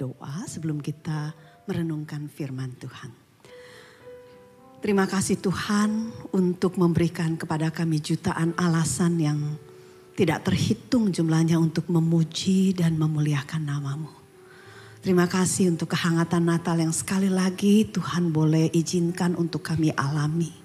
berdoa sebelum kita merenungkan firman Tuhan. Terima kasih Tuhan untuk memberikan kepada kami jutaan alasan yang tidak terhitung jumlahnya untuk memuji dan memuliakan namamu. Terima kasih untuk kehangatan Natal yang sekali lagi Tuhan boleh izinkan untuk kami alami.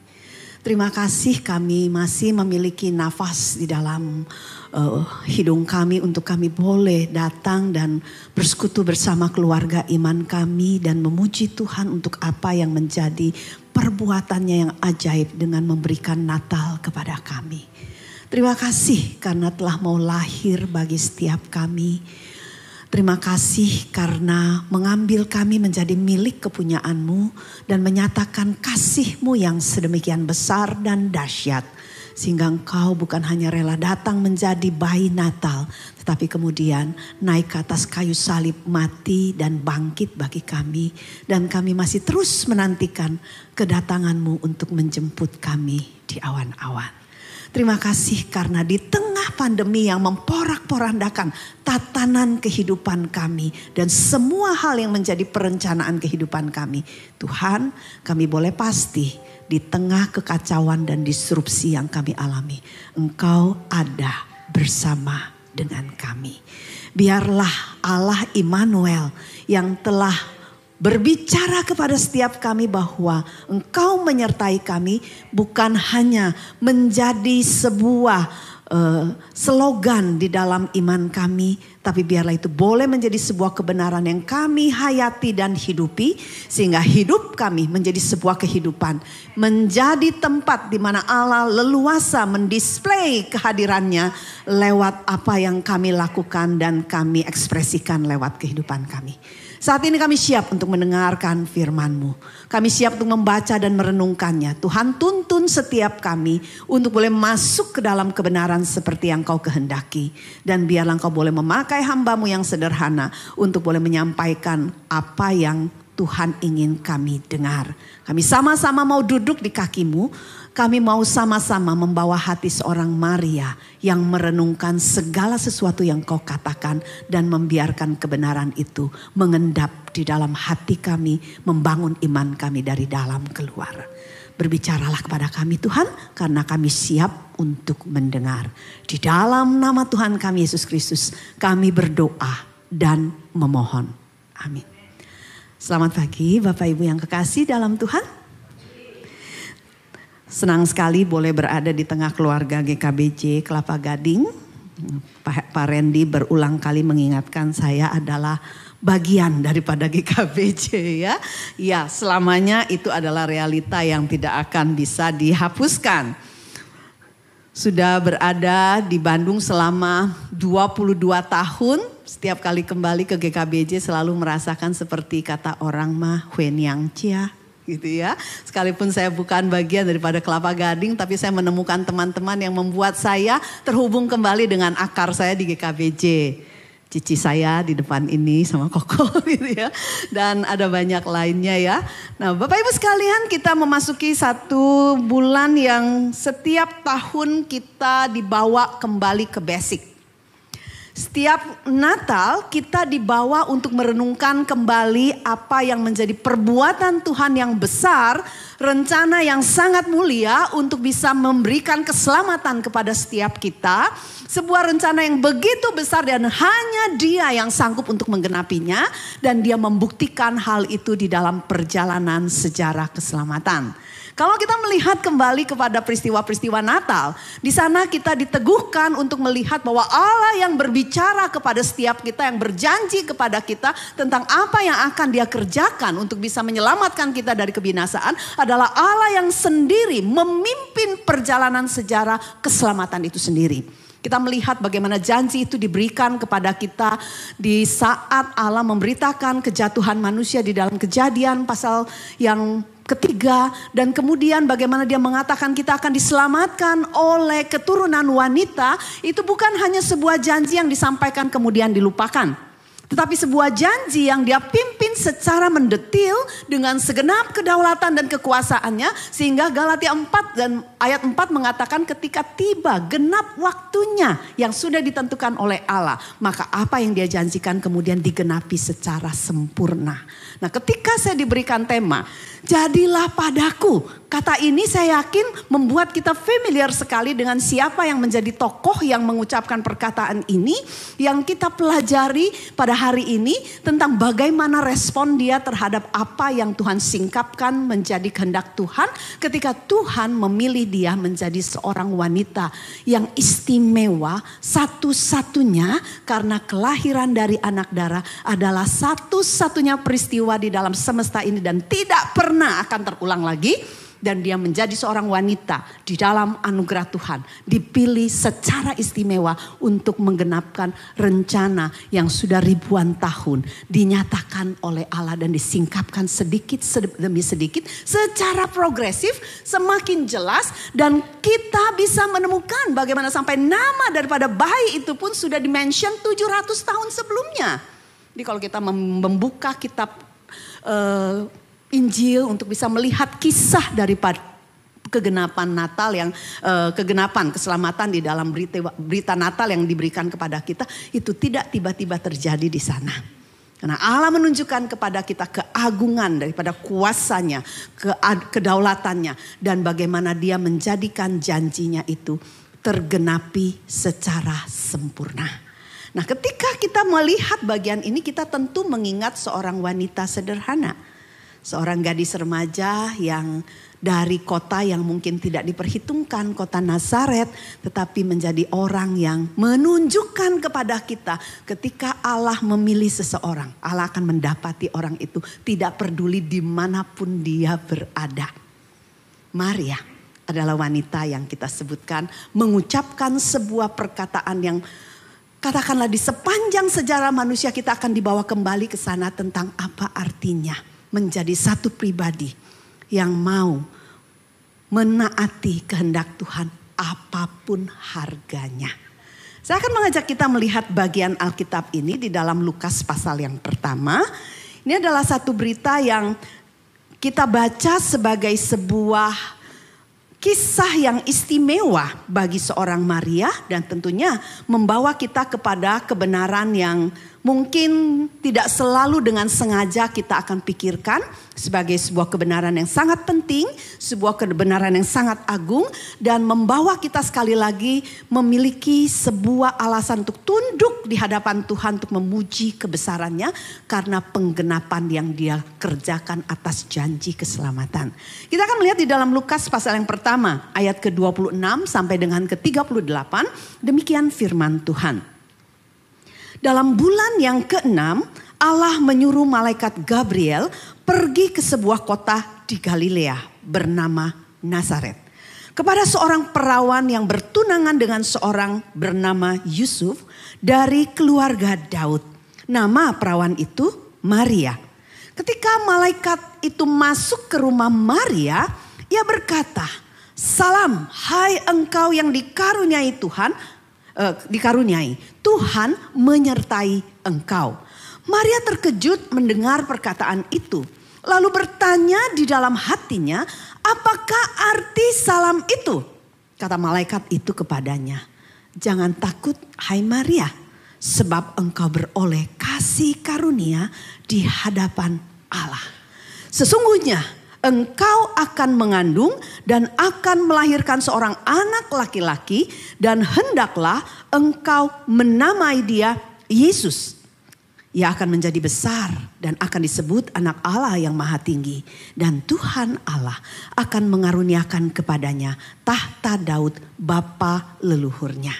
Terima kasih kami masih memiliki nafas di dalam uh, hidung kami untuk kami boleh datang dan bersekutu bersama keluarga iman kami dan memuji Tuhan untuk apa yang menjadi perbuatannya yang ajaib dengan memberikan Natal kepada kami. Terima kasih karena telah mau lahir bagi setiap kami Terima kasih karena mengambil kami menjadi milik kepunyaanmu dan menyatakan kasihmu yang sedemikian besar dan dahsyat. Sehingga engkau bukan hanya rela datang menjadi bayi Natal. Tetapi kemudian naik ke atas kayu salib mati dan bangkit bagi kami. Dan kami masih terus menantikan kedatanganmu untuk menjemput kami di awan-awan. Terima kasih karena di tengah pandemi yang memporak-porandakan tatanan kehidupan kami dan semua hal yang menjadi perencanaan kehidupan kami. Tuhan, kami boleh pasti di tengah kekacauan dan disrupsi yang kami alami, Engkau ada bersama dengan kami. Biarlah Allah Immanuel yang telah berbicara kepada setiap kami bahwa engkau menyertai kami bukan hanya menjadi sebuah uh, slogan di dalam iman kami, tapi biarlah itu boleh menjadi sebuah kebenaran yang kami hayati dan hidupi, sehingga hidup kami menjadi sebuah kehidupan, menjadi tempat di mana Allah leluasa mendisplay kehadirannya lewat apa yang kami lakukan dan kami ekspresikan lewat kehidupan kami. Saat ini kami siap untuk mendengarkan firman-Mu. Kami siap untuk membaca dan merenungkannya. Tuhan tuntun setiap kami untuk boleh masuk ke dalam kebenaran seperti yang kau kehendaki. Dan biarlah kau boleh memakai hambamu yang sederhana untuk boleh menyampaikan apa yang Tuhan ingin kami dengar. Kami sama-sama mau duduk di kakimu kami mau sama-sama membawa hati seorang Maria yang merenungkan segala sesuatu yang kau katakan dan membiarkan kebenaran itu mengendap di dalam hati kami, membangun iman kami dari dalam keluar. Berbicaralah kepada kami Tuhan karena kami siap untuk mendengar. Di dalam nama Tuhan kami Yesus Kristus kami berdoa dan memohon. Amin. Selamat pagi Bapak Ibu yang kekasih dalam Tuhan. Senang sekali boleh berada di tengah keluarga GKBJ Kelapa Gading. Pak, Pak Randy berulang kali mengingatkan saya adalah bagian daripada GKBJ ya. Ya, selamanya itu adalah realita yang tidak akan bisa dihapuskan. Sudah berada di Bandung selama 22 tahun, setiap kali kembali ke GKBJ selalu merasakan seperti kata orang mah Wen Yang Chia gitu ya. Sekalipun saya bukan bagian daripada kelapa gading, tapi saya menemukan teman-teman yang membuat saya terhubung kembali dengan akar saya di GKBJ. Cici saya di depan ini sama Koko gitu ya. Dan ada banyak lainnya ya. Nah Bapak Ibu sekalian kita memasuki satu bulan yang setiap tahun kita dibawa kembali ke basic setiap Natal kita dibawa untuk merenungkan kembali apa yang menjadi perbuatan Tuhan yang besar, rencana yang sangat mulia untuk bisa memberikan keselamatan kepada setiap kita. Sebuah rencana yang begitu besar dan hanya dia yang sanggup untuk menggenapinya dan dia membuktikan hal itu di dalam perjalanan sejarah keselamatan. Kalau kita melihat kembali kepada peristiwa-peristiwa Natal, di sana kita diteguhkan untuk melihat bahwa Allah yang berbicara kepada setiap kita, yang berjanji kepada kita tentang apa yang akan dia kerjakan untuk bisa menyelamatkan kita dari kebinasaan adalah Allah yang sendiri memimpin perjalanan sejarah keselamatan itu sendiri. Kita melihat bagaimana janji itu diberikan kepada kita di saat Allah memberitakan kejatuhan manusia di dalam kejadian pasal yang ketiga dan kemudian bagaimana dia mengatakan kita akan diselamatkan oleh keturunan wanita itu bukan hanya sebuah janji yang disampaikan kemudian dilupakan. Tetapi sebuah janji yang dia pimpin secara mendetil dengan segenap kedaulatan dan kekuasaannya. Sehingga Galatia 4 dan ayat 4 mengatakan ketika tiba genap waktunya yang sudah ditentukan oleh Allah. Maka apa yang dia janjikan kemudian digenapi secara sempurna. Nah ketika saya diberikan tema jadilah padaku. Kata ini saya yakin membuat kita familiar sekali dengan siapa yang menjadi tokoh yang mengucapkan perkataan ini. Yang kita pelajari pada hari ini tentang bagaimana respon dia terhadap apa yang Tuhan singkapkan menjadi kehendak Tuhan. Ketika Tuhan memilih dia menjadi seorang wanita yang istimewa satu-satunya karena kelahiran dari anak darah adalah satu-satunya peristiwa di dalam semesta ini dan tidak pernah akan terulang lagi dan dia menjadi seorang wanita di dalam anugerah Tuhan, dipilih secara istimewa untuk menggenapkan rencana yang sudah ribuan tahun dinyatakan oleh Allah dan disingkapkan sedikit demi sedikit secara progresif semakin jelas dan kita bisa menemukan bagaimana sampai nama daripada bayi itu pun sudah dimention 700 tahun sebelumnya. Jadi kalau kita membuka kitab uh, Injil untuk bisa melihat kisah daripada kegenapan Natal yang uh, kegenapan keselamatan di dalam berita berita Natal yang diberikan kepada kita itu tidak tiba-tiba terjadi di sana. Karena Allah menunjukkan kepada kita keagungan daripada kuasanya, ke, kedaulatannya dan bagaimana dia menjadikan janjinya itu tergenapi secara sempurna. Nah, ketika kita melihat bagian ini kita tentu mengingat seorang wanita sederhana seorang gadis remaja yang dari kota yang mungkin tidak diperhitungkan, kota Nazaret, tetapi menjadi orang yang menunjukkan kepada kita ketika Allah memilih seseorang, Allah akan mendapati orang itu tidak peduli di mana pun dia berada. Maria adalah wanita yang kita sebutkan mengucapkan sebuah perkataan yang katakanlah di sepanjang sejarah manusia kita akan dibawa kembali ke sana tentang apa artinya menjadi satu pribadi yang mau menaati kehendak Tuhan apa pun harganya. Saya akan mengajak kita melihat bagian Alkitab ini di dalam Lukas pasal yang pertama. Ini adalah satu berita yang kita baca sebagai sebuah kisah yang istimewa bagi seorang Maria dan tentunya membawa kita kepada kebenaran yang mungkin tidak selalu dengan sengaja kita akan pikirkan sebagai sebuah kebenaran yang sangat penting, sebuah kebenaran yang sangat agung dan membawa kita sekali lagi memiliki sebuah alasan untuk tunduk di hadapan Tuhan untuk memuji kebesarannya karena penggenapan yang dia kerjakan atas janji keselamatan. Kita akan melihat di dalam Lukas pasal yang pertama ayat ke-26 sampai dengan ke-38 demikian firman Tuhan. Dalam bulan yang keenam, Allah menyuruh malaikat Gabriel pergi ke sebuah kota di Galilea bernama Nazaret. Kepada seorang perawan yang bertunangan dengan seorang bernama Yusuf dari keluarga Daud. Nama perawan itu Maria. Ketika malaikat itu masuk ke rumah Maria, ia berkata, Salam, hai engkau yang dikaruniai Tuhan, uh, dikaruniai. Tuhan menyertai engkau. Maria terkejut mendengar perkataan itu. Lalu bertanya di dalam hatinya, apakah arti salam itu? Kata malaikat itu kepadanya, jangan takut hai Maria, sebab engkau beroleh kasih karunia di hadapan Allah. Sesungguhnya engkau akan mengandung dan akan melahirkan seorang anak laki-laki dan hendaklah engkau menamai dia Yesus. Ia akan menjadi besar dan akan disebut anak Allah yang maha tinggi. Dan Tuhan Allah akan mengaruniakan kepadanya tahta Daud bapa leluhurnya.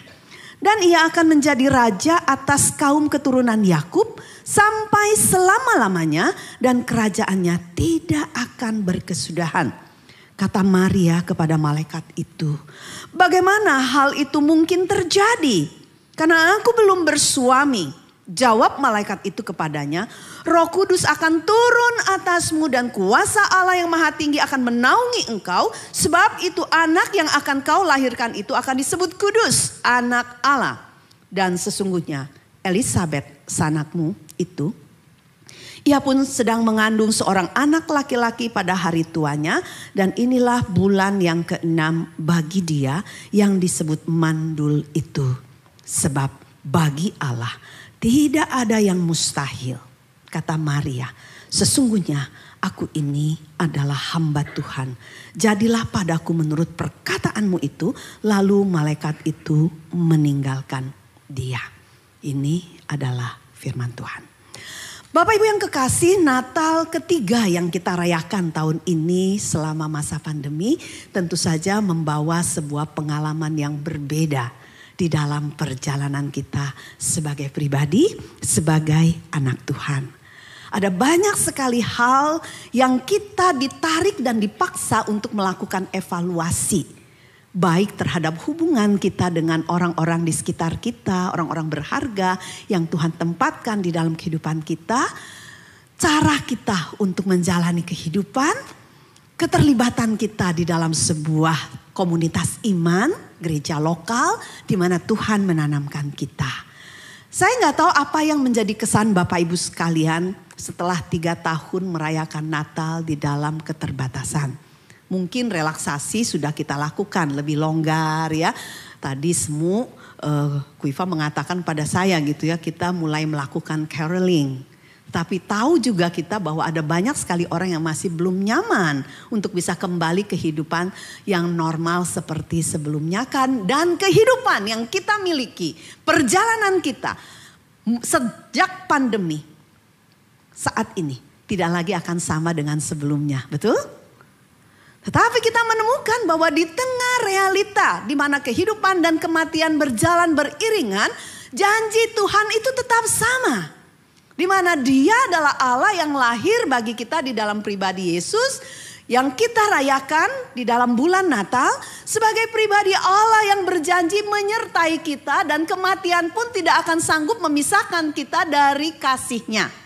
Dan ia akan menjadi raja atas kaum keturunan Yakub sampai selama-lamanya dan kerajaannya tidak akan berkesudahan. Kata Maria kepada malaikat itu, bagaimana hal itu mungkin terjadi? Karena aku belum bersuami. Jawab malaikat itu kepadanya, Roh Kudus akan turun atasmu dan kuasa Allah yang Maha Tinggi akan menaungi engkau, sebab itu anak yang akan kau lahirkan itu akan disebut kudus, anak Allah. Dan sesungguhnya Elizabeth sanakmu itu. Ia pun sedang mengandung seorang anak laki-laki pada hari tuanya dan inilah bulan yang keenam bagi dia yang disebut mandul itu. Sebab bagi Allah tidak ada yang mustahil. Kata Maria, sesungguhnya aku ini adalah hamba Tuhan. Jadilah padaku menurut perkataanmu itu. Lalu malaikat itu meninggalkan dia. Ini adalah firman Tuhan. Bapak Ibu yang kekasih, Natal ketiga yang kita rayakan tahun ini selama masa pandemi tentu saja membawa sebuah pengalaman yang berbeda di dalam perjalanan kita sebagai pribadi, sebagai anak Tuhan. Ada banyak sekali hal yang kita ditarik dan dipaksa untuk melakukan evaluasi baik terhadap hubungan kita dengan orang-orang di sekitar kita, orang-orang berharga yang Tuhan tempatkan di dalam kehidupan kita, cara kita untuk menjalani kehidupan, keterlibatan kita di dalam sebuah komunitas iman, gereja lokal di mana Tuhan menanamkan kita. Saya nggak tahu apa yang menjadi kesan Bapak Ibu sekalian setelah tiga tahun merayakan Natal di dalam keterbatasan. Mungkin relaksasi sudah kita lakukan lebih longgar ya. Tadi semua uh, Kuiva mengatakan pada saya gitu ya kita mulai melakukan caroling. Tapi tahu juga kita bahwa ada banyak sekali orang yang masih belum nyaman untuk bisa kembali kehidupan yang normal seperti sebelumnya kan. Dan kehidupan yang kita miliki, perjalanan kita sejak pandemi saat ini tidak lagi akan sama dengan sebelumnya. Betul? Tetapi kita menemukan bahwa di tengah realita di mana kehidupan dan kematian berjalan beriringan, janji Tuhan itu tetap sama. Di mana dia adalah Allah yang lahir bagi kita di dalam pribadi Yesus yang kita rayakan di dalam bulan Natal sebagai pribadi Allah yang berjanji menyertai kita dan kematian pun tidak akan sanggup memisahkan kita dari kasihnya.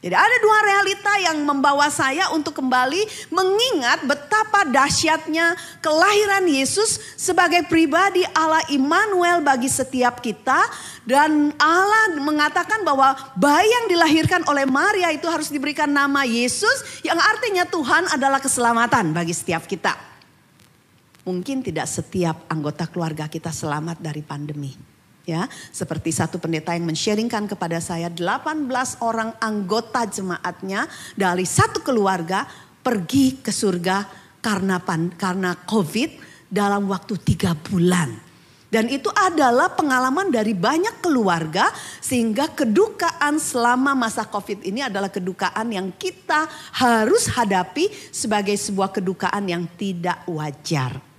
Jadi ada dua realita yang membawa saya untuk kembali mengingat betapa dahsyatnya kelahiran Yesus sebagai pribadi Allah Immanuel bagi setiap kita. Dan Allah mengatakan bahwa bayi yang dilahirkan oleh Maria itu harus diberikan nama Yesus yang artinya Tuhan adalah keselamatan bagi setiap kita. Mungkin tidak setiap anggota keluarga kita selamat dari pandemi ya seperti satu pendeta yang mensharingkan kepada saya 18 orang anggota jemaatnya dari satu keluarga pergi ke surga karena pan, karena covid dalam waktu tiga bulan dan itu adalah pengalaman dari banyak keluarga sehingga kedukaan selama masa covid ini adalah kedukaan yang kita harus hadapi sebagai sebuah kedukaan yang tidak wajar.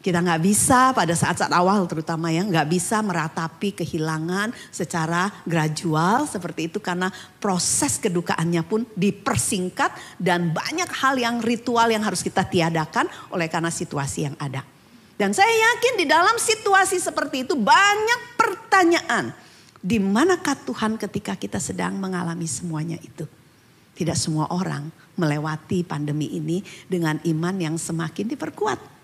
Kita nggak bisa pada saat-saat awal terutama ya nggak bisa meratapi kehilangan secara gradual seperti itu karena proses kedukaannya pun dipersingkat dan banyak hal yang ritual yang harus kita tiadakan oleh karena situasi yang ada. Dan saya yakin di dalam situasi seperti itu banyak pertanyaan. Di manakah Tuhan ketika kita sedang mengalami semuanya itu? Tidak semua orang melewati pandemi ini dengan iman yang semakin diperkuat.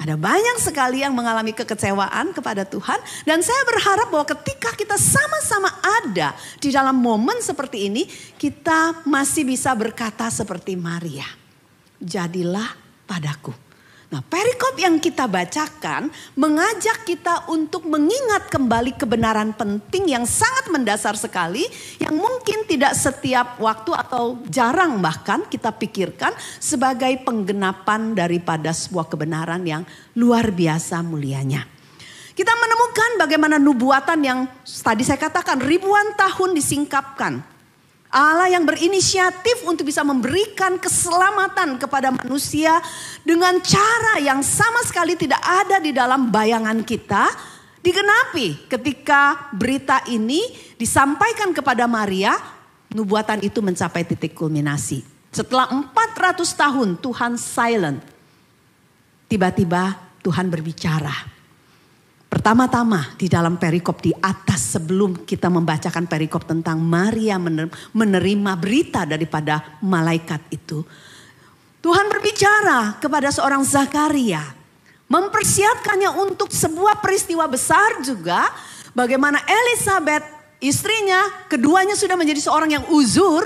Ada banyak sekali yang mengalami kekecewaan kepada Tuhan. Dan saya berharap bahwa ketika kita sama-sama ada di dalam momen seperti ini. Kita masih bisa berkata seperti Maria. Jadilah padaku Nah, perikop yang kita bacakan mengajak kita untuk mengingat kembali kebenaran penting yang sangat mendasar sekali yang mungkin tidak setiap waktu atau jarang bahkan kita pikirkan sebagai penggenapan daripada sebuah kebenaran yang luar biasa mulianya. Kita menemukan bagaimana nubuatan yang tadi saya katakan ribuan tahun disingkapkan Allah yang berinisiatif untuk bisa memberikan keselamatan kepada manusia dengan cara yang sama sekali tidak ada di dalam bayangan kita. Digenapi ketika berita ini disampaikan kepada Maria, nubuatan itu mencapai titik kulminasi. Setelah 400 tahun Tuhan silent. Tiba-tiba Tuhan berbicara Pertama-tama di dalam perikop di atas sebelum kita membacakan perikop tentang Maria menerima berita daripada malaikat itu. Tuhan berbicara kepada seorang Zakaria. Mempersiapkannya untuk sebuah peristiwa besar juga. bagaimana Elizabeth istrinya, keduanya sudah menjadi seorang yang uzur,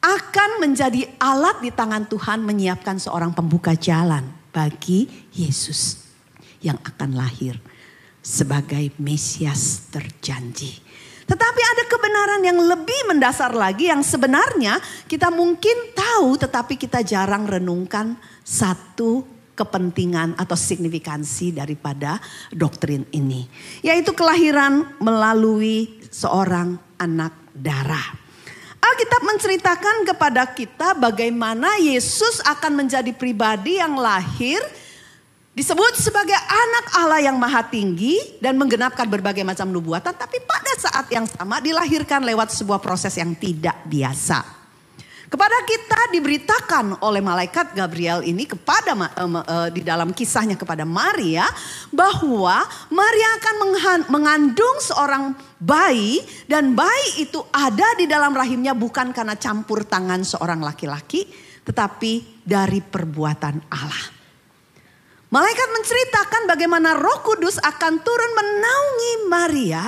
akan menjadi alat di tangan Tuhan menyiapkan seorang pembuka jalan bagi Yesus yang akan lahir sebagai Mesias terjanji. Tetapi ada kebenaran yang lebih mendasar lagi yang sebenarnya kita mungkin tahu tetapi kita jarang renungkan satu kepentingan atau signifikansi daripada doktrin ini. Yaitu kelahiran melalui seorang anak darah. Alkitab menceritakan kepada kita bagaimana Yesus akan menjadi pribadi yang lahir Disebut sebagai anak Allah yang maha tinggi dan menggenapkan berbagai macam nubuatan. Tapi pada saat yang sama dilahirkan lewat sebuah proses yang tidak biasa. Kepada kita diberitakan oleh malaikat Gabriel ini kepada uh, di dalam kisahnya kepada Maria bahwa Maria akan mengandung seorang bayi dan bayi itu ada di dalam rahimnya bukan karena campur tangan seorang laki-laki tetapi dari perbuatan Allah. Malaikat menceritakan bagaimana Roh Kudus akan turun menaungi Maria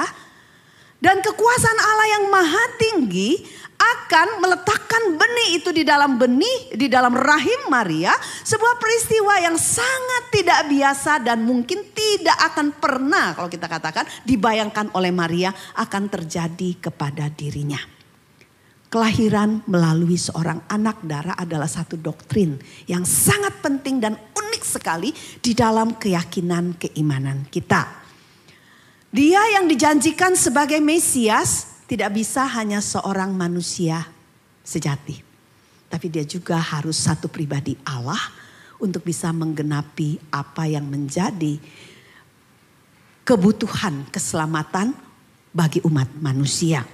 dan kekuasaan Allah yang maha tinggi akan meletakkan benih itu di dalam benih di dalam rahim Maria, sebuah peristiwa yang sangat tidak biasa dan mungkin tidak akan pernah kalau kita katakan dibayangkan oleh Maria akan terjadi kepada dirinya. Kelahiran melalui seorang anak darah adalah satu doktrin yang sangat penting dan unik sekali di dalam keyakinan keimanan kita. Dia yang dijanjikan sebagai Mesias tidak bisa hanya seorang manusia sejati. Tapi dia juga harus satu pribadi Allah untuk bisa menggenapi apa yang menjadi kebutuhan keselamatan bagi umat manusia.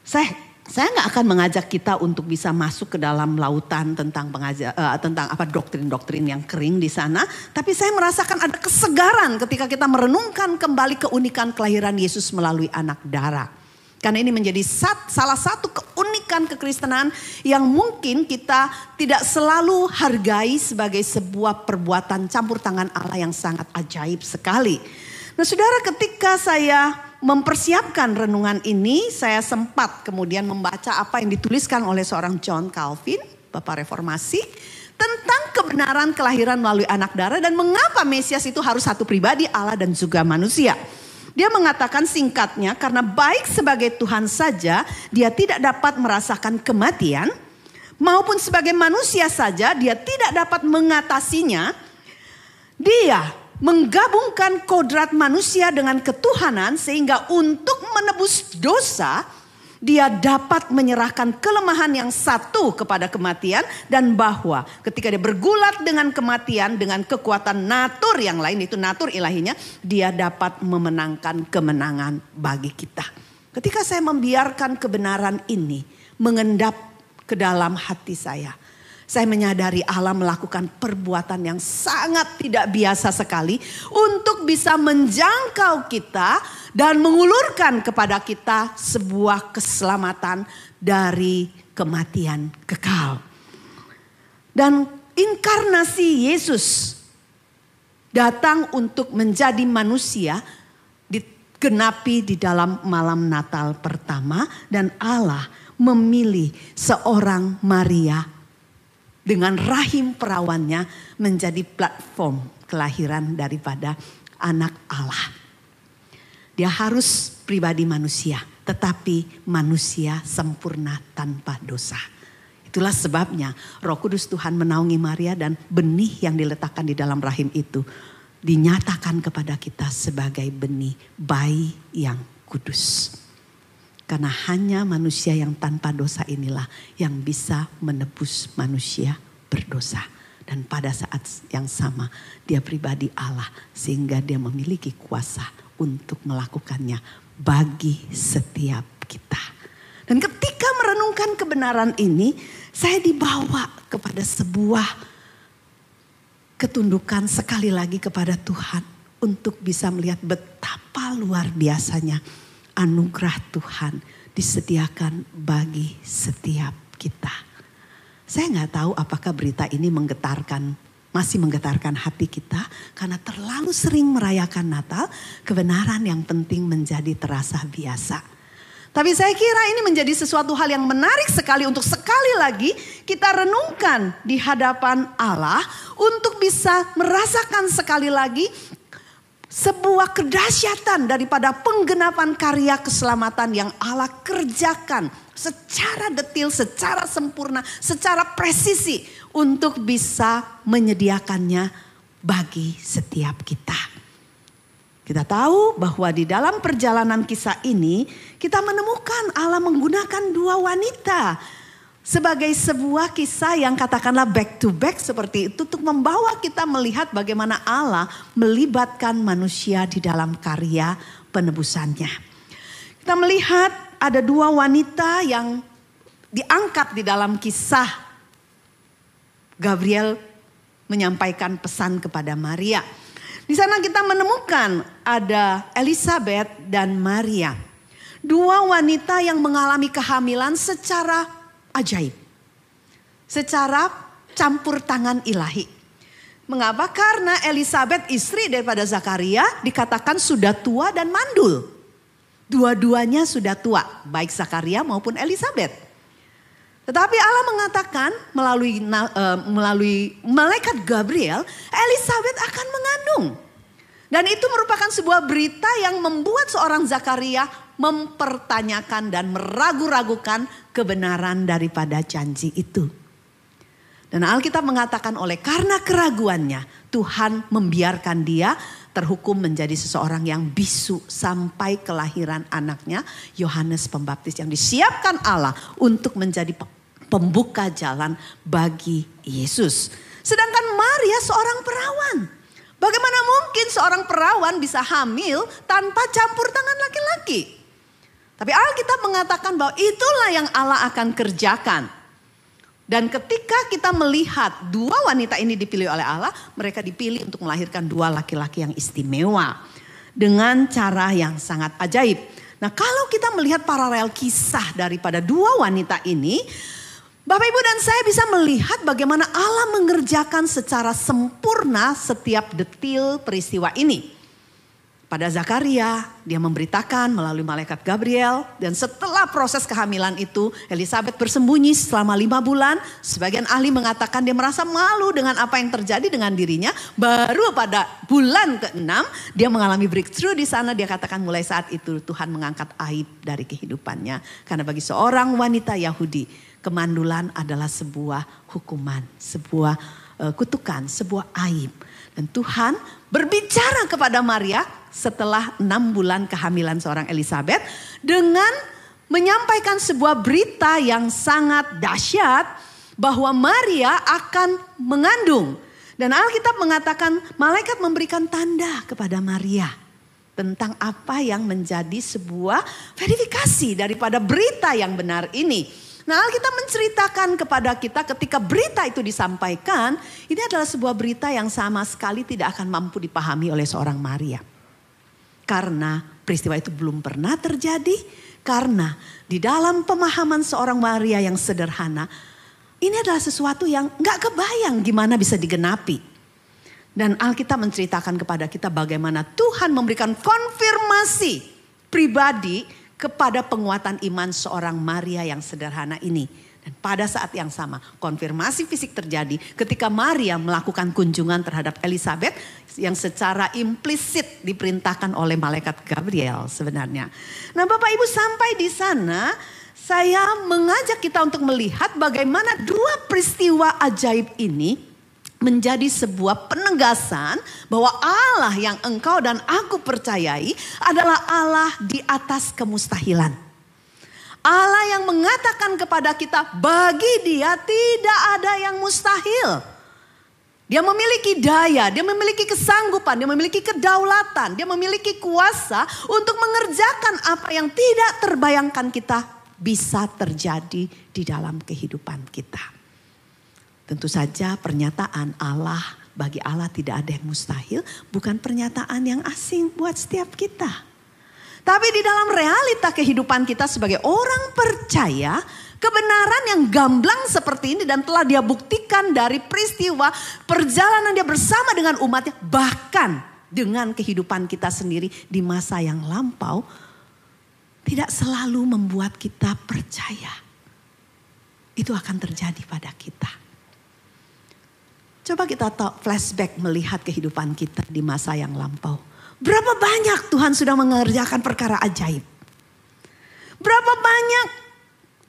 Saya saya nggak akan mengajak kita untuk bisa masuk ke dalam lautan tentang pengajar, uh, tentang apa doktrin-doktrin yang kering di sana, tapi saya merasakan ada kesegaran ketika kita merenungkan kembali keunikan kelahiran Yesus melalui anak darah. Karena ini menjadi sat, salah satu keunikan kekristenan yang mungkin kita tidak selalu hargai sebagai sebuah perbuatan campur tangan Allah yang sangat ajaib sekali. Nah saudara ketika saya mempersiapkan renungan ini, saya sempat kemudian membaca apa yang dituliskan oleh seorang John Calvin, Bapak Reformasi, tentang kebenaran kelahiran melalui anak darah dan mengapa Mesias itu harus satu pribadi Allah dan juga manusia. Dia mengatakan singkatnya karena baik sebagai Tuhan saja dia tidak dapat merasakan kematian maupun sebagai manusia saja dia tidak dapat mengatasinya. Dia menggabungkan kodrat manusia dengan ketuhanan sehingga untuk menebus dosa dia dapat menyerahkan kelemahan yang satu kepada kematian dan bahwa ketika dia bergulat dengan kematian dengan kekuatan natur yang lain itu natur ilahinya dia dapat memenangkan kemenangan bagi kita. Ketika saya membiarkan kebenaran ini mengendap ke dalam hati saya, saya menyadari Allah melakukan perbuatan yang sangat tidak biasa sekali untuk bisa menjangkau kita dan mengulurkan kepada kita sebuah keselamatan dari kematian kekal. Dan inkarnasi Yesus datang untuk menjadi manusia digenapi di dalam malam Natal pertama dan Allah memilih seorang Maria dengan rahim perawannya menjadi platform kelahiran daripada anak Allah. Dia harus pribadi manusia, tetapi manusia sempurna tanpa dosa. Itulah sebabnya Roh Kudus Tuhan menaungi Maria dan benih yang diletakkan di dalam rahim itu dinyatakan kepada kita sebagai benih bayi yang kudus. Karena hanya manusia yang tanpa dosa inilah yang bisa menebus manusia berdosa. Dan pada saat yang sama dia pribadi Allah sehingga dia memiliki kuasa untuk melakukannya bagi setiap kita. Dan ketika merenungkan kebenaran ini saya dibawa kepada sebuah ketundukan sekali lagi kepada Tuhan untuk bisa melihat betapa luar biasanya anugerah Tuhan disediakan bagi setiap kita. Saya nggak tahu apakah berita ini menggetarkan masih menggetarkan hati kita karena terlalu sering merayakan Natal, kebenaran yang penting menjadi terasa biasa. Tapi saya kira ini menjadi sesuatu hal yang menarik sekali untuk sekali lagi kita renungkan di hadapan Allah untuk bisa merasakan sekali lagi sebuah kedahsyatan daripada penggenapan karya keselamatan yang Allah kerjakan secara detil, secara sempurna, secara presisi untuk bisa menyediakannya bagi setiap kita. Kita tahu bahwa di dalam perjalanan kisah ini kita menemukan Allah menggunakan dua wanita sebagai sebuah kisah yang katakanlah back to back seperti itu untuk membawa kita melihat bagaimana Allah melibatkan manusia di dalam karya penebusannya. Kita melihat ada dua wanita yang diangkat di dalam kisah Gabriel menyampaikan pesan kepada Maria. Di sana kita menemukan ada Elizabeth dan Maria. Dua wanita yang mengalami kehamilan secara ajaib. Secara campur tangan ilahi. Mengapa? Karena Elizabeth istri daripada Zakaria dikatakan sudah tua dan mandul. Dua-duanya sudah tua, baik Zakaria maupun Elizabeth. Tetapi Allah mengatakan melalui uh, melalui malaikat Gabriel, Elizabeth akan mengandung. Dan itu merupakan sebuah berita yang membuat seorang Zakaria mempertanyakan dan meragu-ragukan kebenaran daripada janji itu. Dan Alkitab mengatakan oleh karena keraguannya Tuhan membiarkan dia terhukum menjadi seseorang yang bisu sampai kelahiran anaknya Yohanes Pembaptis yang disiapkan Allah untuk menjadi pembuka jalan bagi Yesus. Sedangkan Maria seorang perawan. Bagaimana mungkin seorang perawan bisa hamil tanpa campur tangan laki-laki? Tapi Alkitab mengatakan bahwa itulah yang Allah akan kerjakan. Dan ketika kita melihat dua wanita ini dipilih oleh Allah, mereka dipilih untuk melahirkan dua laki-laki yang istimewa. Dengan cara yang sangat ajaib. Nah kalau kita melihat paralel kisah daripada dua wanita ini, Bapak Ibu dan saya bisa melihat bagaimana Allah mengerjakan secara sempurna setiap detil peristiwa ini. Pada Zakaria, dia memberitakan melalui malaikat Gabriel. Dan setelah proses kehamilan itu, Elizabeth bersembunyi selama lima bulan. Sebagian ahli mengatakan dia merasa malu dengan apa yang terjadi dengan dirinya. Baru pada bulan ke-6, dia mengalami breakthrough di sana. Dia katakan mulai saat itu Tuhan mengangkat aib dari kehidupannya. Karena bagi seorang wanita Yahudi, kemandulan adalah sebuah hukuman, sebuah uh, kutukan, sebuah aib. Dan Tuhan berbicara kepada Maria setelah enam bulan kehamilan seorang Elizabeth dengan menyampaikan sebuah berita yang sangat dahsyat bahwa Maria akan mengandung. Dan Alkitab mengatakan malaikat memberikan tanda kepada Maria tentang apa yang menjadi sebuah verifikasi daripada berita yang benar ini. Nah Alkitab menceritakan kepada kita ketika berita itu disampaikan, ini adalah sebuah berita yang sama sekali tidak akan mampu dipahami oleh seorang Maria. Karena peristiwa itu belum pernah terjadi. Karena di dalam pemahaman seorang Maria yang sederhana. Ini adalah sesuatu yang gak kebayang gimana bisa digenapi. Dan Alkitab menceritakan kepada kita bagaimana Tuhan memberikan konfirmasi pribadi kepada penguatan iman seorang Maria yang sederhana ini. Dan pada saat yang sama konfirmasi fisik terjadi ketika Maria melakukan kunjungan terhadap Elizabeth yang secara implisit diperintahkan oleh malaikat Gabriel sebenarnya. Nah Bapak Ibu sampai di sana saya mengajak kita untuk melihat bagaimana dua peristiwa ajaib ini menjadi sebuah penegasan bahwa Allah yang engkau dan aku percayai adalah Allah di atas kemustahilan. Allah yang mengatakan kepada kita, bagi dia tidak ada yang mustahil. Dia memiliki daya, dia memiliki kesanggupan, dia memiliki kedaulatan, dia memiliki kuasa untuk mengerjakan apa yang tidak terbayangkan kita bisa terjadi di dalam kehidupan kita. Tentu saja pernyataan Allah bagi Allah tidak ada yang mustahil, bukan pernyataan yang asing buat setiap kita. Tapi di dalam realita kehidupan kita sebagai orang percaya, Kebenaran yang gamblang seperti ini dan telah dia buktikan dari peristiwa perjalanan dia bersama dengan umatnya. Bahkan dengan kehidupan kita sendiri di masa yang lampau. Tidak selalu membuat kita percaya. Itu akan terjadi pada kita. Coba kita flashback melihat kehidupan kita di masa yang lampau. Berapa banyak Tuhan sudah mengerjakan perkara ajaib. Berapa banyak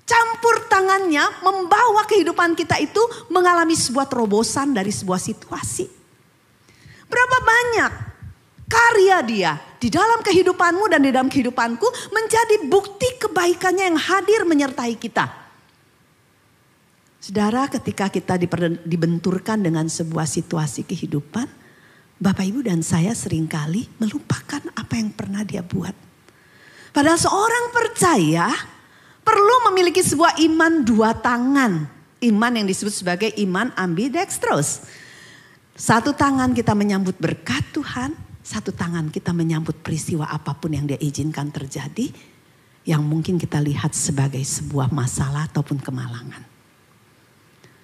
campur tangannya membawa kehidupan kita itu mengalami sebuah terobosan dari sebuah situasi. Berapa banyak karya dia di dalam kehidupanmu dan di dalam kehidupanku menjadi bukti kebaikannya yang hadir menyertai kita. Saudara ketika kita dibenturkan dengan sebuah situasi kehidupan, Bapak Ibu dan saya sering kali melupakan apa yang pernah dia buat. Padahal seorang percaya perlu memiliki sebuah iman dua tangan. Iman yang disebut sebagai iman ambidextrous. Satu tangan kita menyambut berkat Tuhan, satu tangan kita menyambut peristiwa apa pun yang dia izinkan terjadi. Yang mungkin kita lihat sebagai sebuah masalah ataupun kemalangan.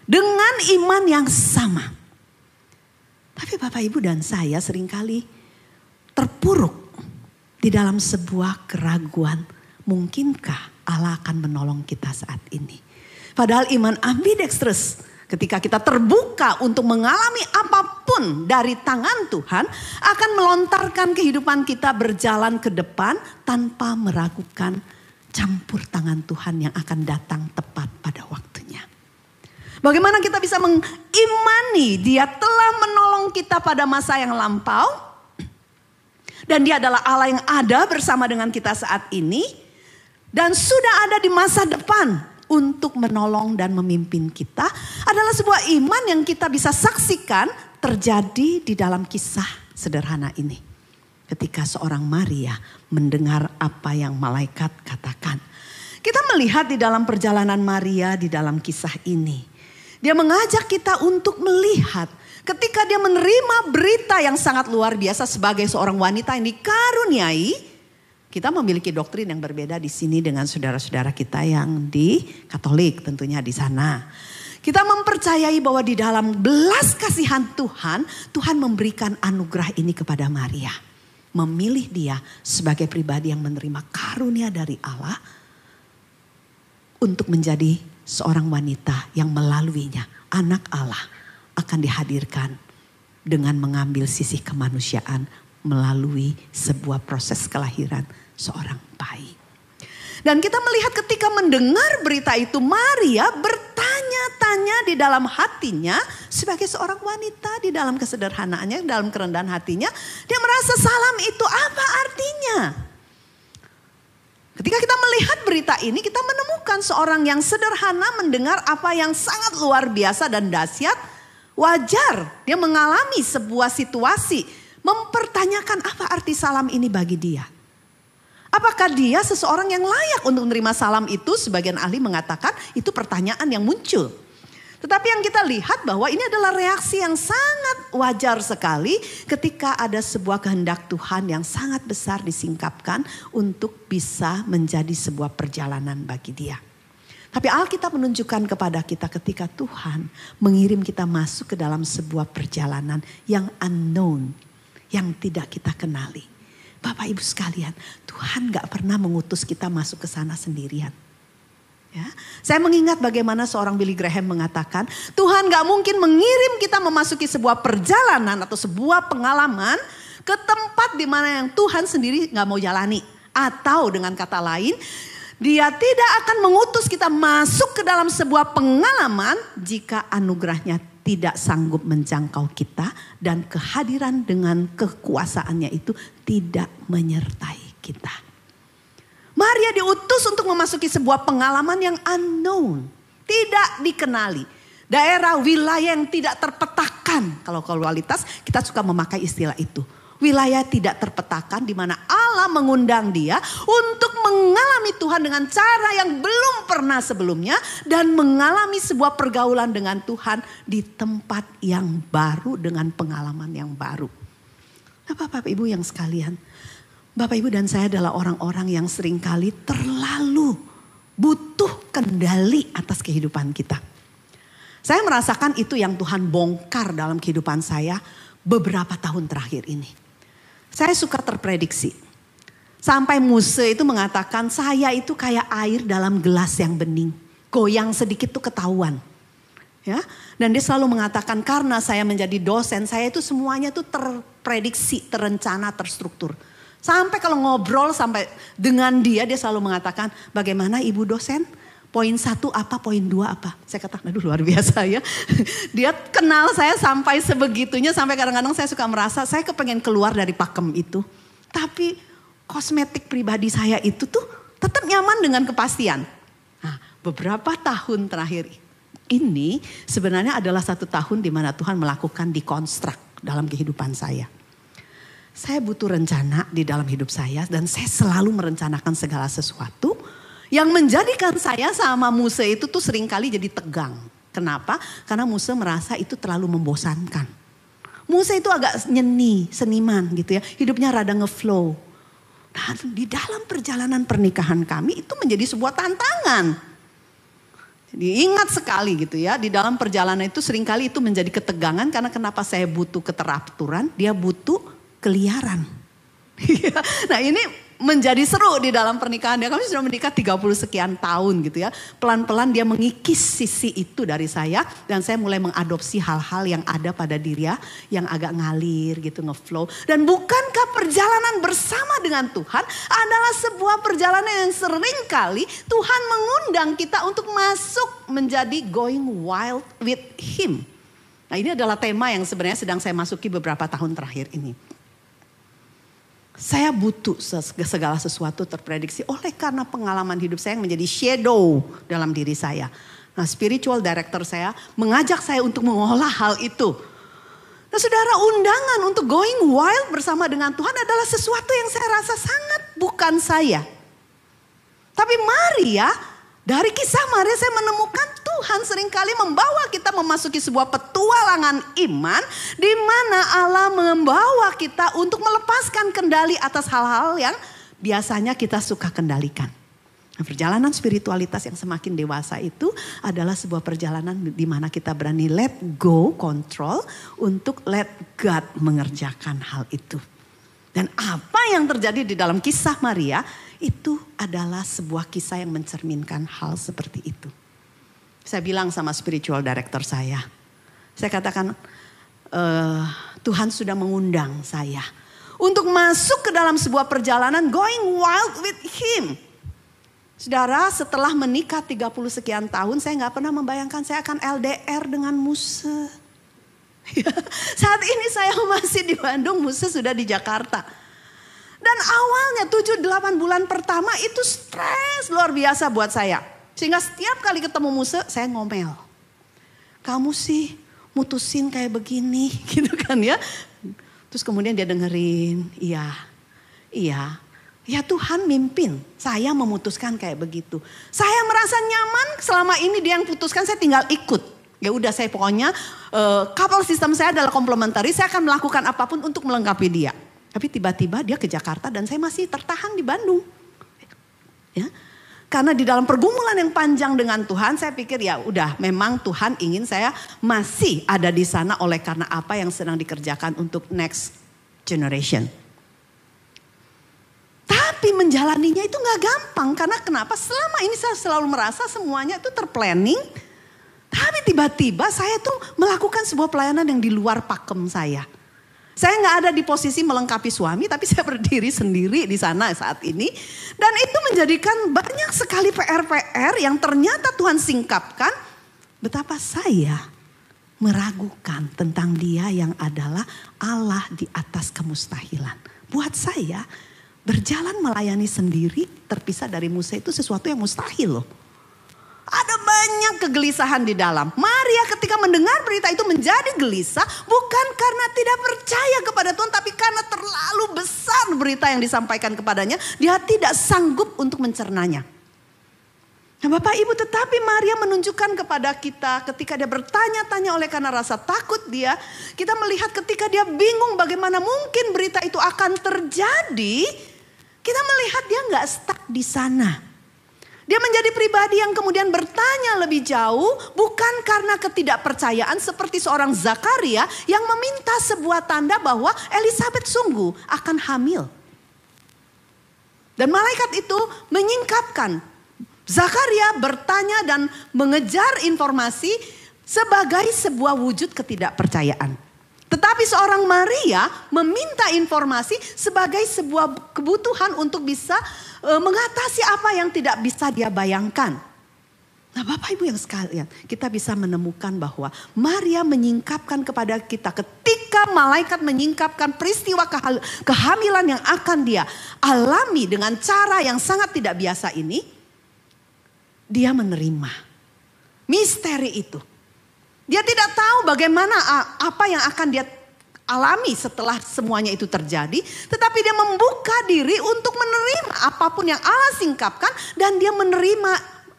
Dengan iman yang sama. Tapi Bapak Ibu dan saya sering kali terpuruk di dalam sebuah keraguan. Mungkinkah Allah akan menolong kita saat ini. Padahal iman ambidextrous ketika kita terbuka untuk mengalami apa pun dari tangan Tuhan akan melontarkan kehidupan kita berjalan ke depan tanpa meragukan campur tangan Tuhan yang akan datang tepat pada waktunya. Bagaimana kita bisa mengimani dia telah menolong kita pada masa yang lampau dan dia adalah Allah yang ada bersama dengan kita saat ini dan sudah ada di masa depan untuk menolong dan memimpin kita adalah sebuah iman yang kita bisa saksikan terjadi di dalam kisah sederhana ini. Ketika seorang Maria mendengar apa yang malaikat katakan. Kita melihat di dalam perjalanan Maria di dalam kisah ini. Dia mengajak kita untuk melihat ketika dia menerima berita yang sangat luar biasa sebagai seorang wanita yang dikaruniai kita memiliki doktrin yang berbeda di sini dengan saudara-saudara kita yang di Katolik tentunya di sana. Kita mempercayai bahwa di dalam belas kasihan Tuhan, Tuhan memberikan anugerah ini kepada Maria. Memilih dia sebagai pribadi yang menerima karunia dari Allah untuk menjadi seorang wanita yang melaluinya anak Allah akan dihadirkan dengan mengambil sisi kemanusiaan melalui sebuah proses kelahiran seorang bayi. Dan kita melihat ketika mendengar berita itu Maria bertanya-tanya di dalam hatinya sebagai seorang wanita di dalam kesederhanaannya, dalam kerendahan hatinya. Dia merasa salam itu apa artinya? Ketika kita melihat berita ini kita menemukan seorang yang sederhana mendengar apa yang sangat luar biasa dan dahsyat. Wajar dia mengalami sebuah situasi mempertanyakan apa arti salam ini bagi dia. Apakah dia seseorang yang layak untuk menerima salam itu? Sebagian ahli mengatakan itu pertanyaan yang muncul. Tetapi yang kita lihat bahwa ini adalah reaksi yang sangat wajar sekali ketika ada sebuah kehendak Tuhan yang sangat besar disingkapkan untuk bisa menjadi sebuah perjalanan bagi dia. Tapi Alkitab menunjukkan kepada kita ketika Tuhan mengirim kita masuk ke dalam sebuah perjalanan yang unknown, yang tidak kita kenali. Bapak ibu sekalian, Tuhan gak pernah mengutus kita masuk ke sana sendirian. Ya, saya mengingat bagaimana seorang Billy Graham mengatakan, Tuhan gak mungkin mengirim kita memasuki sebuah perjalanan atau sebuah pengalaman ke tempat di mana yang Tuhan sendiri gak mau jalani. Atau dengan kata lain, dia tidak akan mengutus kita masuk ke dalam sebuah pengalaman jika anugerahnya tidak sanggup menjangkau kita dan kehadiran dengan kekuasaannya itu tidak menyertai kita. Maria diutus untuk memasuki sebuah pengalaman yang unknown, tidak dikenali. Daerah wilayah yang tidak terpetakan. Kalau kualitas kita suka memakai istilah itu wilayah tidak terpetakan di mana Allah mengundang dia untuk mengalami Tuhan dengan cara yang belum pernah sebelumnya dan mengalami sebuah pergaulan dengan Tuhan di tempat yang baru dengan pengalaman yang baru. Bapak Ibu yang sekalian, Bapak Ibu dan saya adalah orang-orang yang sering kali terlalu butuh kendali atas kehidupan kita. Saya merasakan itu yang Tuhan bongkar dalam kehidupan saya beberapa tahun terakhir ini. Saya suka terprediksi. Sampai Muse itu mengatakan saya itu kayak air dalam gelas yang bening. Goyang sedikit tuh ketahuan. Ya, dan dia selalu mengatakan karena saya menjadi dosen, saya itu semuanya tuh terprediksi, terencana, terstruktur. Sampai kalau ngobrol sampai dengan dia dia selalu mengatakan bagaimana ibu dosen? Poin satu apa, poin dua apa. Saya kata, aduh luar biasa ya. Dia kenal saya sampai sebegitunya, sampai kadang-kadang saya suka merasa saya kepengen keluar dari pakem itu. Tapi kosmetik pribadi saya itu tuh tetap nyaman dengan kepastian. Nah, beberapa tahun terakhir ini sebenarnya adalah satu tahun di mana Tuhan melakukan dekonstruk dalam kehidupan saya. Saya butuh rencana di dalam hidup saya dan saya selalu merencanakan segala sesuatu yang menjadikan saya sama Musa itu tuh sering kali jadi tegang. Kenapa? Karena Musa merasa itu terlalu membosankan. Musa itu agak nyeni, seniman gitu ya. Hidupnya rada ngeflow. Dan di dalam perjalanan pernikahan kami itu menjadi sebuah tantangan. Jadi ingat sekali gitu ya, di dalam perjalanan itu sering kali itu menjadi ketegangan karena kenapa saya butuh keteraturan, dia butuh keliaran. nah ini menjadi seru di dalam pernikahan dia. Kami sudah menikah 30 sekian tahun gitu ya. Pelan-pelan dia mengikis sisi itu dari saya. Dan saya mulai mengadopsi hal-hal yang ada pada diri dia. Yang agak ngalir gitu ngeflow. Dan bukankah perjalanan bersama dengan Tuhan adalah sebuah perjalanan yang sering kali Tuhan mengundang kita untuk masuk menjadi going wild with him. Nah ini adalah tema yang sebenarnya sedang saya masuki beberapa tahun terakhir ini. Saya butuh segala sesuatu terprediksi oleh karena pengalaman hidup saya yang menjadi shadow dalam diri saya. Nah spiritual director saya mengajak saya untuk mengolah hal itu. Nah saudara undangan untuk going wild bersama dengan Tuhan adalah sesuatu yang saya rasa sangat bukan saya. Tapi mari ya dari kisah Maria saya menemukan Tuhan sering kali membawa kita memasuki sebuah petualangan iman di mana Allah membawa kita untuk melepaskan kendali atas hal-hal yang biasanya kita suka kendalikan. Nah, perjalanan spiritualitas yang semakin dewasa itu adalah sebuah perjalanan di mana kita berani let go control untuk let God mengerjakan hal itu. Dan apa yang terjadi di dalam kisah Maria itu adalah sebuah kisah yang mencerminkan hal seperti itu. Saya bilang sama spiritual director saya, saya katakan uh, Tuhan sudah mengundang saya untuk masuk ke dalam sebuah perjalanan going wild with Him. Saudara, setelah menikah 30 sekian tahun, saya nggak pernah membayangkan saya akan LDR dengan Musa. Saat ini saya masih di Bandung, Musa sudah di Jakarta. Dan awalnya 7-8 bulan pertama itu stres luar biasa buat saya. Sehingga setiap kali ketemu Musa saya ngomel. Kamu sih mutusin kayak begini gitu kan ya. Terus kemudian dia dengerin, iya, iya. Ya Tuhan mimpin, saya memutuskan kayak begitu. Saya merasa nyaman selama ini dia yang putuskan, saya tinggal ikut. Ya udah saya pokoknya uh, couple system saya adalah komplementari, saya akan melakukan apa pun untuk melengkapi dia. Tapi tiba-tiba dia ke Jakarta dan saya masih tertahan di Bandung. Ya. Karena di dalam pergumulan yang panjang dengan Tuhan, saya pikir ya udah memang Tuhan ingin saya masih ada di sana oleh karena apa yang sedang dikerjakan untuk next generation. Tapi menjalaninya itu nggak gampang karena kenapa? Selama ini saya selalu merasa semuanya itu terplanning. Tapi tiba-tiba saya tuh melakukan sebuah pelayanan yang di luar pakem saya. Saya nggak ada di posisi melengkapi suami, tapi saya berdiri sendiri di sana saat ini. Dan itu menjadikan banyak sekali PR-PR yang ternyata Tuhan singkapkan. Betapa saya meragukan tentang dia yang adalah Allah di atas kemustahilan. Buat saya, berjalan melayani sendiri terpisah dari Musa itu sesuatu yang mustahil loh. Ada banyak kegelisahan di dalam. Maria ketika mendengar berita itu menjadi gelisah bukan karena tidak percaya kepada Tuhan tapi karena terlalu besar berita yang disampaikan kepadanya. Dia tidak sanggup untuk mencernanya. Nah Bapak Ibu tetapi Maria menunjukkan kepada kita ketika dia bertanya-tanya oleh karena rasa takut dia. Kita melihat ketika dia bingung bagaimana mungkin berita itu akan terjadi. Kita melihat dia nggak stuck di sana. Dia menjadi pribadi yang kemudian bertanya lebih jauh bukan karena ketidakpercayaan seperti seorang Zakaria yang meminta sebuah tanda bahwa Elizabeth sungguh akan hamil. Dan malaikat itu menyingkapkan Zakaria bertanya dan mengejar informasi sebagai sebuah wujud ketidakpercayaan. Tetapi seorang Maria meminta informasi sebagai sebuah kebutuhan untuk bisa e, mengatasi apa yang tidak bisa dia bayangkan. Nah Bapak Ibu yang sekalian, kita bisa menemukan bahwa Maria menyingkapkan kepada kita ketika malaikat menyingkapkan peristiwa kehamilan yang akan dia alami dengan cara yang sangat tidak biasa ini, dia menerima misteri itu. Dia tidak tahu bagaimana apa yang akan dia alami setelah semuanya itu terjadi, tetapi dia membuka diri untuk menerima apa pun yang Allah singkapkan dan dia menerima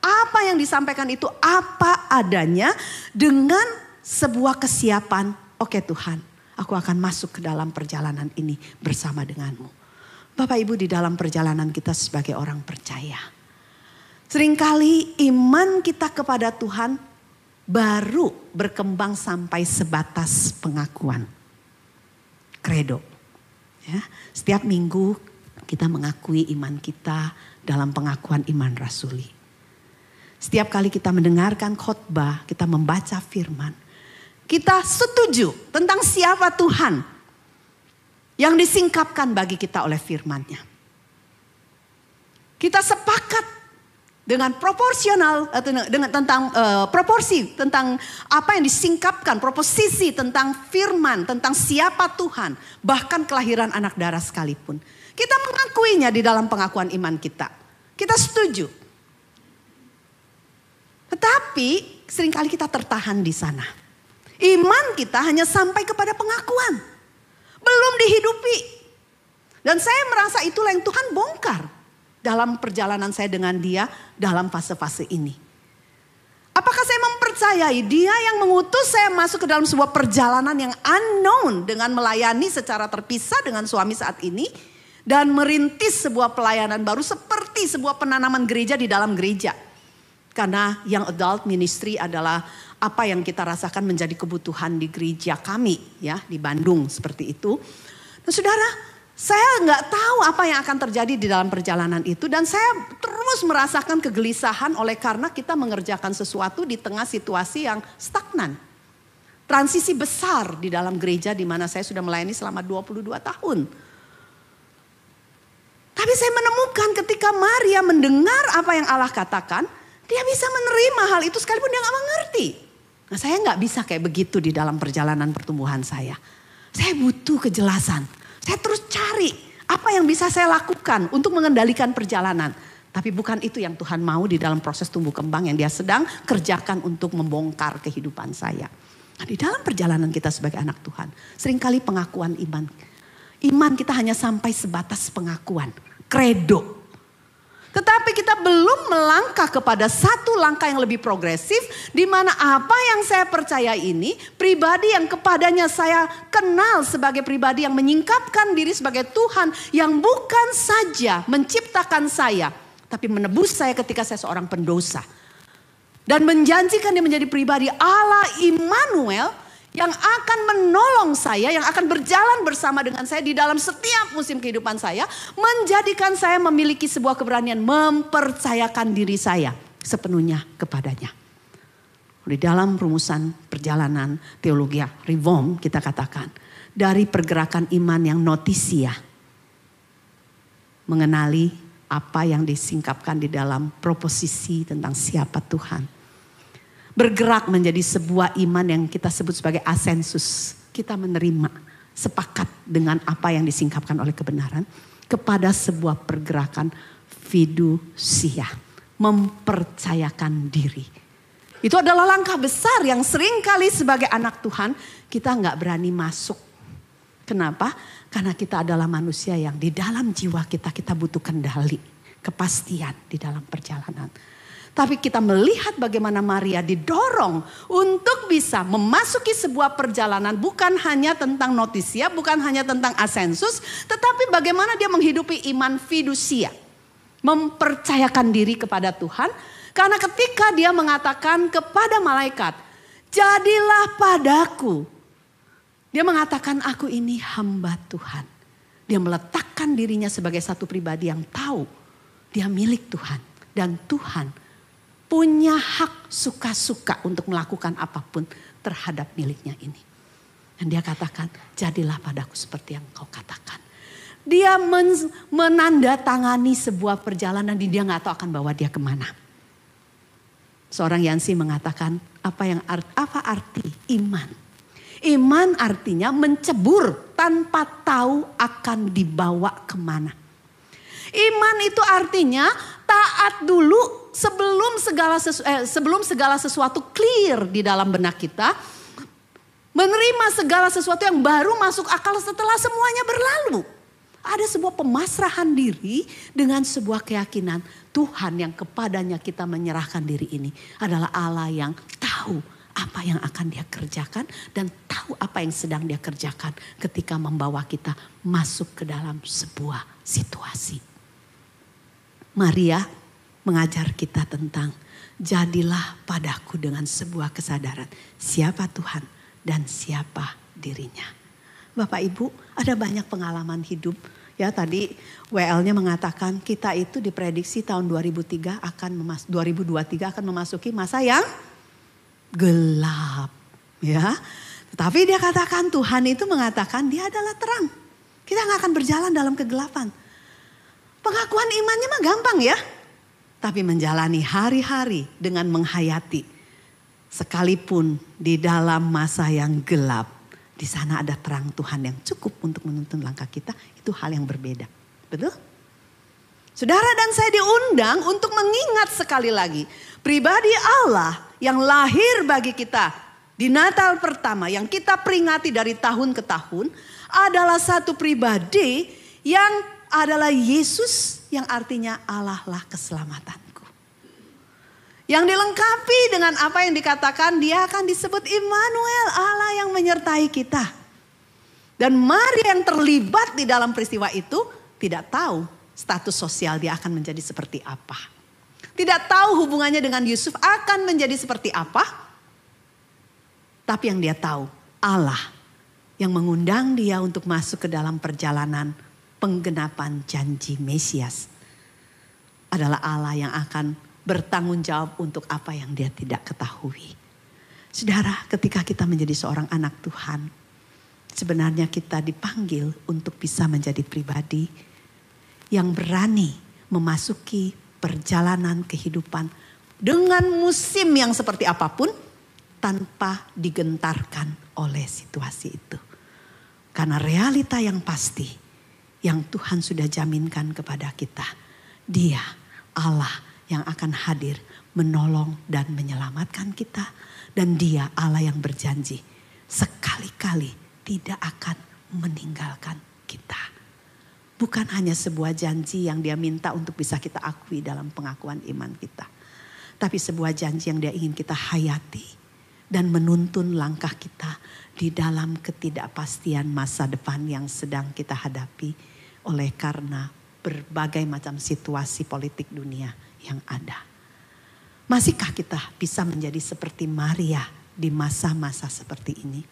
apa yang disampaikan itu apa adanya dengan sebuah kesiapan. Oke Tuhan, aku akan masuk ke dalam perjalanan ini bersama denganmu. Bapak Ibu di dalam perjalanan kita sebagai orang percaya. Seringkali iman kita kepada Tuhan baru berkembang sampai sebatas pengakuan. Kredo. Ya, setiap minggu kita mengakui iman kita dalam pengakuan iman rasuli. Setiap kali kita mendengarkan khotbah, kita membaca firman, kita setuju tentang siapa Tuhan yang disingkapkan bagi kita oleh firman-Nya. Kita sepakat dengan proporsional atau dengan tentang uh, proporsi tentang apa yang disingkapkan proposisi tentang firman tentang siapa Tuhan bahkan kelahiran anak darah sekalipun. Kita mengakuinya di dalam pengakuan iman kita. Kita setuju. Tetapi sering kali kita tertahan di sana. Iman kita hanya sampai kepada pengakuan. Belum dihidupi. Dan saya merasa itulah yang Tuhan bongkar dalam perjalanan saya dengan dia dalam fase-fase ini. Apakah saya mempercayai dia yang mengutus saya masuk ke dalam sebuah perjalanan yang unknown dengan melayani secara terpisah dengan suami saat ini dan merintis sebuah pelayanan baru seperti sebuah penanaman gereja di dalam gereja. Karena yang adult ministry adalah apa yang kita rasakan menjadi kebutuhan di gereja kami ya di Bandung seperti itu. Nah, saudara, saya nggak tahu apa yang akan terjadi di dalam perjalanan itu dan saya terus merasakan kegelisahan oleh karena kita mengerjakan sesuatu di tengah situasi yang stagnan. Transisi besar di dalam gereja di mana saya sudah melayani selama 22 tahun. Tapi saya menemukan ketika Maria mendengar apa yang Allah katakan, dia bisa menerima hal itu sekalipun dia nggak mengerti. Nah saya nggak bisa kayak begitu di dalam perjalanan pertumbuhan saya. Saya butuh kejelasan. Saya terus cari apa yang bisa saya lakukan untuk mengendalikan perjalanan. Tapi bukan itu yang Tuhan mau di dalam proses tumbuh kembang yang dia sedang kerjakan untuk membongkar kehidupan saya. Nah, di dalam perjalanan kita sebagai anak Tuhan, sering kali pengakuan iman. Iman kita hanya sampai sebatas pengakuan, kredo. Tetapi kita belum melangkah kepada satu langkah yang lebih progresif di mana apa yang saya percaya ini pribadi yang kepadanya saya kenal sebagai pribadi yang menyingkapkan diri sebagai Tuhan yang bukan saja menciptakan saya tapi menebus saya ketika saya seorang pendosa. Dan menjanjikan dia menjadi pribadi Allah Immanuel yang akan menolong saya, yang akan berjalan bersama dengan saya di dalam setiap musim kehidupan saya, menjadikan saya memiliki sebuah keberanian mempercayakan diri saya sepenuhnya kepadanya. Di dalam rumusan perjalanan teologi reform kita katakan, dari pergerakan iman yang notisia, mengenali apa yang disingkapkan di dalam proposisi tentang siapa Tuhan bergerak menjadi sebuah iman yang kita sebut sebagai asensus. Kita menerima, sepakat dengan apa yang disingkapkan oleh kebenaran kepada sebuah pergerakan fidusia, mempercayakan diri. Itu adalah langkah besar yang sering kali sebagai anak Tuhan kita nggak berani masuk. Kenapa? Karena kita adalah manusia yang di dalam jiwa kita kita butuh kendali, kepastian di dalam perjalanan. Tapi kita melihat bagaimana Maria didorong untuk bisa memasuki sebuah perjalanan bukan hanya tentang notisia, bukan hanya tentang asensus, tetapi bagaimana dia menghidupi iman fidusia. mempercayakan diri kepada Tuhan. Karena ketika dia mengatakan kepada malaikat, jadilah padaku. Dia mengatakan aku ini hamba Tuhan. Dia meletakkan dirinya sebagai satu pribadi yang tahu dia milik Tuhan. Dan Tuhan punya hak suka-suka untuk melakukan apa pun terhadap miliknya ini. Dan dia katakan, jadilah padaku seperti yang kau katakan. Dia men menandatangani sebuah perjalanan dan dia nggak tahu akan bawa dia ke mana. Seorang Yansi mengatakan apa yang art, apa arti iman? Iman artinya mencebur tanpa tahu akan dibawa ke mana. Iman itu artinya taat dulu sebelum segala sesu, eh, sebelum segala sesuatu clear di dalam benak kita. Menerima segala sesuatu yang baru masuk akal setelah semuanya berlalu. Ada sebuah pemasrahan diri dengan sebuah keyakinan Tuhan yang kepadanya kita menyerahkan diri ini adalah Allah yang tahu apa yang akan dia kerjakan dan tahu apa yang sedang dia kerjakan ketika membawa kita masuk ke dalam sebuah situasi. Maria mengajar kita tentang jadilah padaku dengan sebuah kesadaran siapa Tuhan dan siapa dirinya. Bapak Ibu, ada banyak pengalaman hidup Ya tadi WL-nya mengatakan kita itu diprediksi tahun 2003 akan memas 2023 akan memasuki masa yang gelap. Ya. Tetapi dia katakan Tuhan itu mengatakan dia adalah terang. Kita nggak akan berjalan dalam kegelapan. Pengakuan imannya mah gampang ya. Tapi menjalani hari-hari dengan menghayati. Sekalipun di dalam masa yang gelap di sana ada terang Tuhan yang cukup untuk menuntun langkah kita, itu hal yang berbeda. Betul? Saudara dan saya diundang untuk mengingat sekali lagi pribadi Allah yang lahir bagi kita di Natal pertama yang kita peringati dari tahun ke tahun adalah satu pribadi yang adalah Yesus yang artinya Allah lah keselamatan. Yang dilengkapi dengan apa yang dikatakan dia akan disebut Immanuel, Allah yang menyertai kita. Dan Maria yang terlibat di dalam peristiwa itu tidak tahu status sosial dia akan menjadi seperti apa. Tidak tahu hubungannya dengan Yusuf akan menjadi seperti apa. Tapi yang dia tahu Allah yang mengundang dia untuk masuk ke dalam perjalanan penggenapan janji Mesias adalah Allah yang akan bertanggung jawab untuk apa yang dia tidak ketahui. Saudara, ketika kita menjadi seorang anak Tuhan, sebenarnya kita dipanggil untuk bisa menjadi pribadi yang berani memasuki perjalanan kehidupan dengan musim yang seperti apa pun tanpa digentarkan oleh situasi itu. Karena realita yang pasti yang Tuhan sudah jaminkan kepada kita, Dia Allah yang akan hadir menolong dan menyelamatkan kita. Dan dia Allah yang berjanji sekali-kali tidak akan meninggalkan kita. Bukan hanya sebuah janji yang dia minta untuk bisa kita akui dalam pengakuan iman kita. Tapi sebuah janji yang dia ingin kita hayati. Dan menuntun langkah kita di dalam ketidakpastian masa depan yang sedang kita hadapi. Oleh karena berbagai macam situasi politik dunia yang ada. Masihkah kita bisa menjadi seperti Maria di masa-masa seperti ini?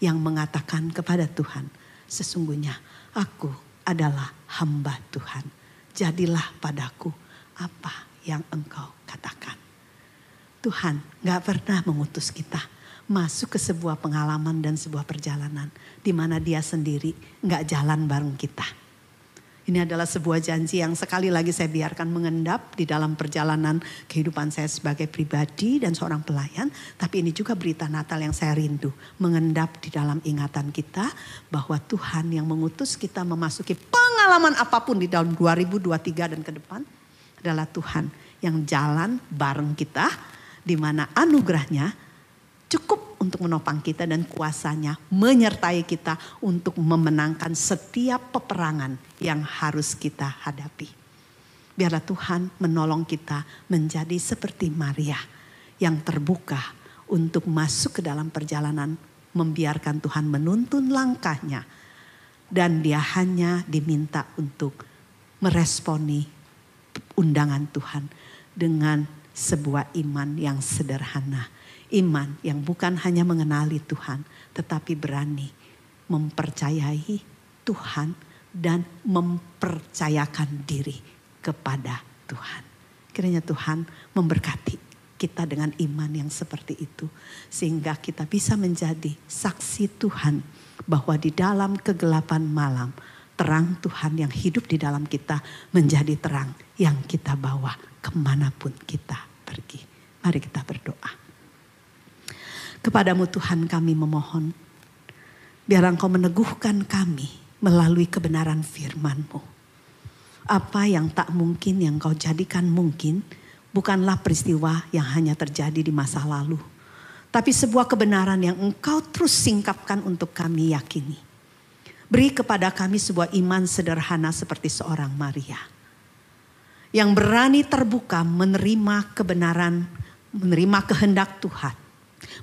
Yang mengatakan kepada Tuhan, sesungguhnya aku adalah hamba Tuhan. Jadilah padaku apa yang engkau katakan. Tuhan gak pernah mengutus kita masuk ke sebuah pengalaman dan sebuah perjalanan di mana dia sendiri gak jalan bareng kita ini adalah sebuah janji yang sekali lagi saya biarkan mengendap di dalam perjalanan kehidupan saya sebagai pribadi dan seorang pelayan. Tapi ini juga berita Natal yang saya rindu. Mengendap di dalam ingatan kita bahwa Tuhan yang mengutus kita memasuki pengalaman apa pun di tahun 2023 dan ke depan adalah Tuhan yang jalan bareng kita di mana anugerahnya cukup untuk menopang kita dan kuasanya menyertai kita untuk memenangkan setiap peperangan yang harus kita hadapi. Biarlah Tuhan menolong kita menjadi seperti Maria yang terbuka untuk masuk ke dalam perjalanan membiarkan Tuhan menuntun langkahnya dan dia hanya diminta untuk meresponi undangan Tuhan dengan sebuah iman yang sederhana. Iman yang bukan hanya mengenali Tuhan, tetapi berani mempercayai Tuhan dan mempercayakan diri kepada Tuhan. Kiranya Tuhan memberkati kita dengan iman yang seperti itu. Sehingga kita bisa menjadi saksi Tuhan bahwa di dalam kegelapan malam terang Tuhan yang hidup di dalam kita menjadi terang yang kita bawa ke mana pun kita pergi. Mari kita berdoa. Kepadamu Tuhan kami memohon. Biar engkau meneguhkan kami melalui kebenaran firman-Mu. Apa yang tak mungkin yang kau jadikan mungkin bukanlah peristiwa yang hanya terjadi di masa lalu. Tapi sebuah kebenaran yang engkau terus singkapkan untuk kami yakini. Beri kepada kami sebuah iman sederhana seperti seorang Maria. Yang berani terbuka menerima kebenaran, menerima kehendak Tuhan.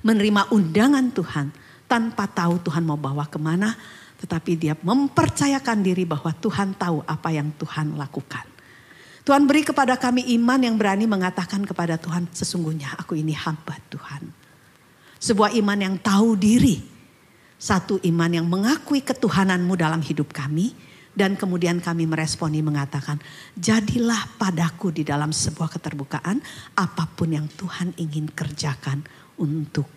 Menerima undangan Tuhan tanpa tahu Tuhan mau bawa ke mana tetapi dia mempercayakan diri bahwa Tuhan tahu apa yang Tuhan lakukan. Tuhan beri kepada kami iman yang berani mengatakan kepada Tuhan, sesungguhnya aku ini hamba Tuhan. Sebuah iman yang tahu diri. Satu iman yang mengakui ketuhananmu dalam hidup kami. Dan kemudian kami meresponi mengatakan, jadilah padaku di dalam sebuah keterbukaan apa pun yang Tuhan ingin kerjakan untuk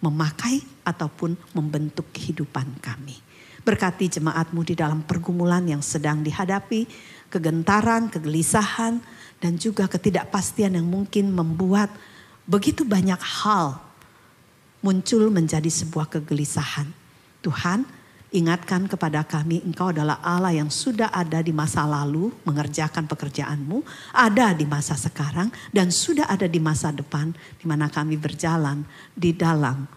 memakai ataupun membentuk kehidupan kami. Berkati jemaatmu di dalam pergumulan yang sedang dihadapi, kegentaran, kegelisahan, dan juga ketidakpastian yang mungkin membuat begitu banyak hal muncul menjadi sebuah kegelisahan. Tuhan, ingatkan kepada kami engkau adalah Allah yang sudah ada di masa lalu mengerjakan pekerjaanmu, ada di masa sekarang dan sudah ada di masa depan di mana kami berjalan di dalam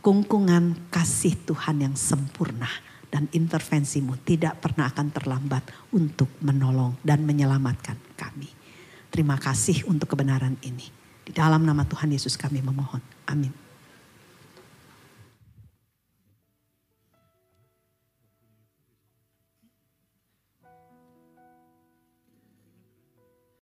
kungkungan kasih Tuhan yang sempurna dan intervensimu tidak pernah akan terlambat untuk menolong dan menyelamatkan kami. Terima kasih untuk kebenaran ini. Di dalam nama Tuhan Yesus kami memohon. Amin.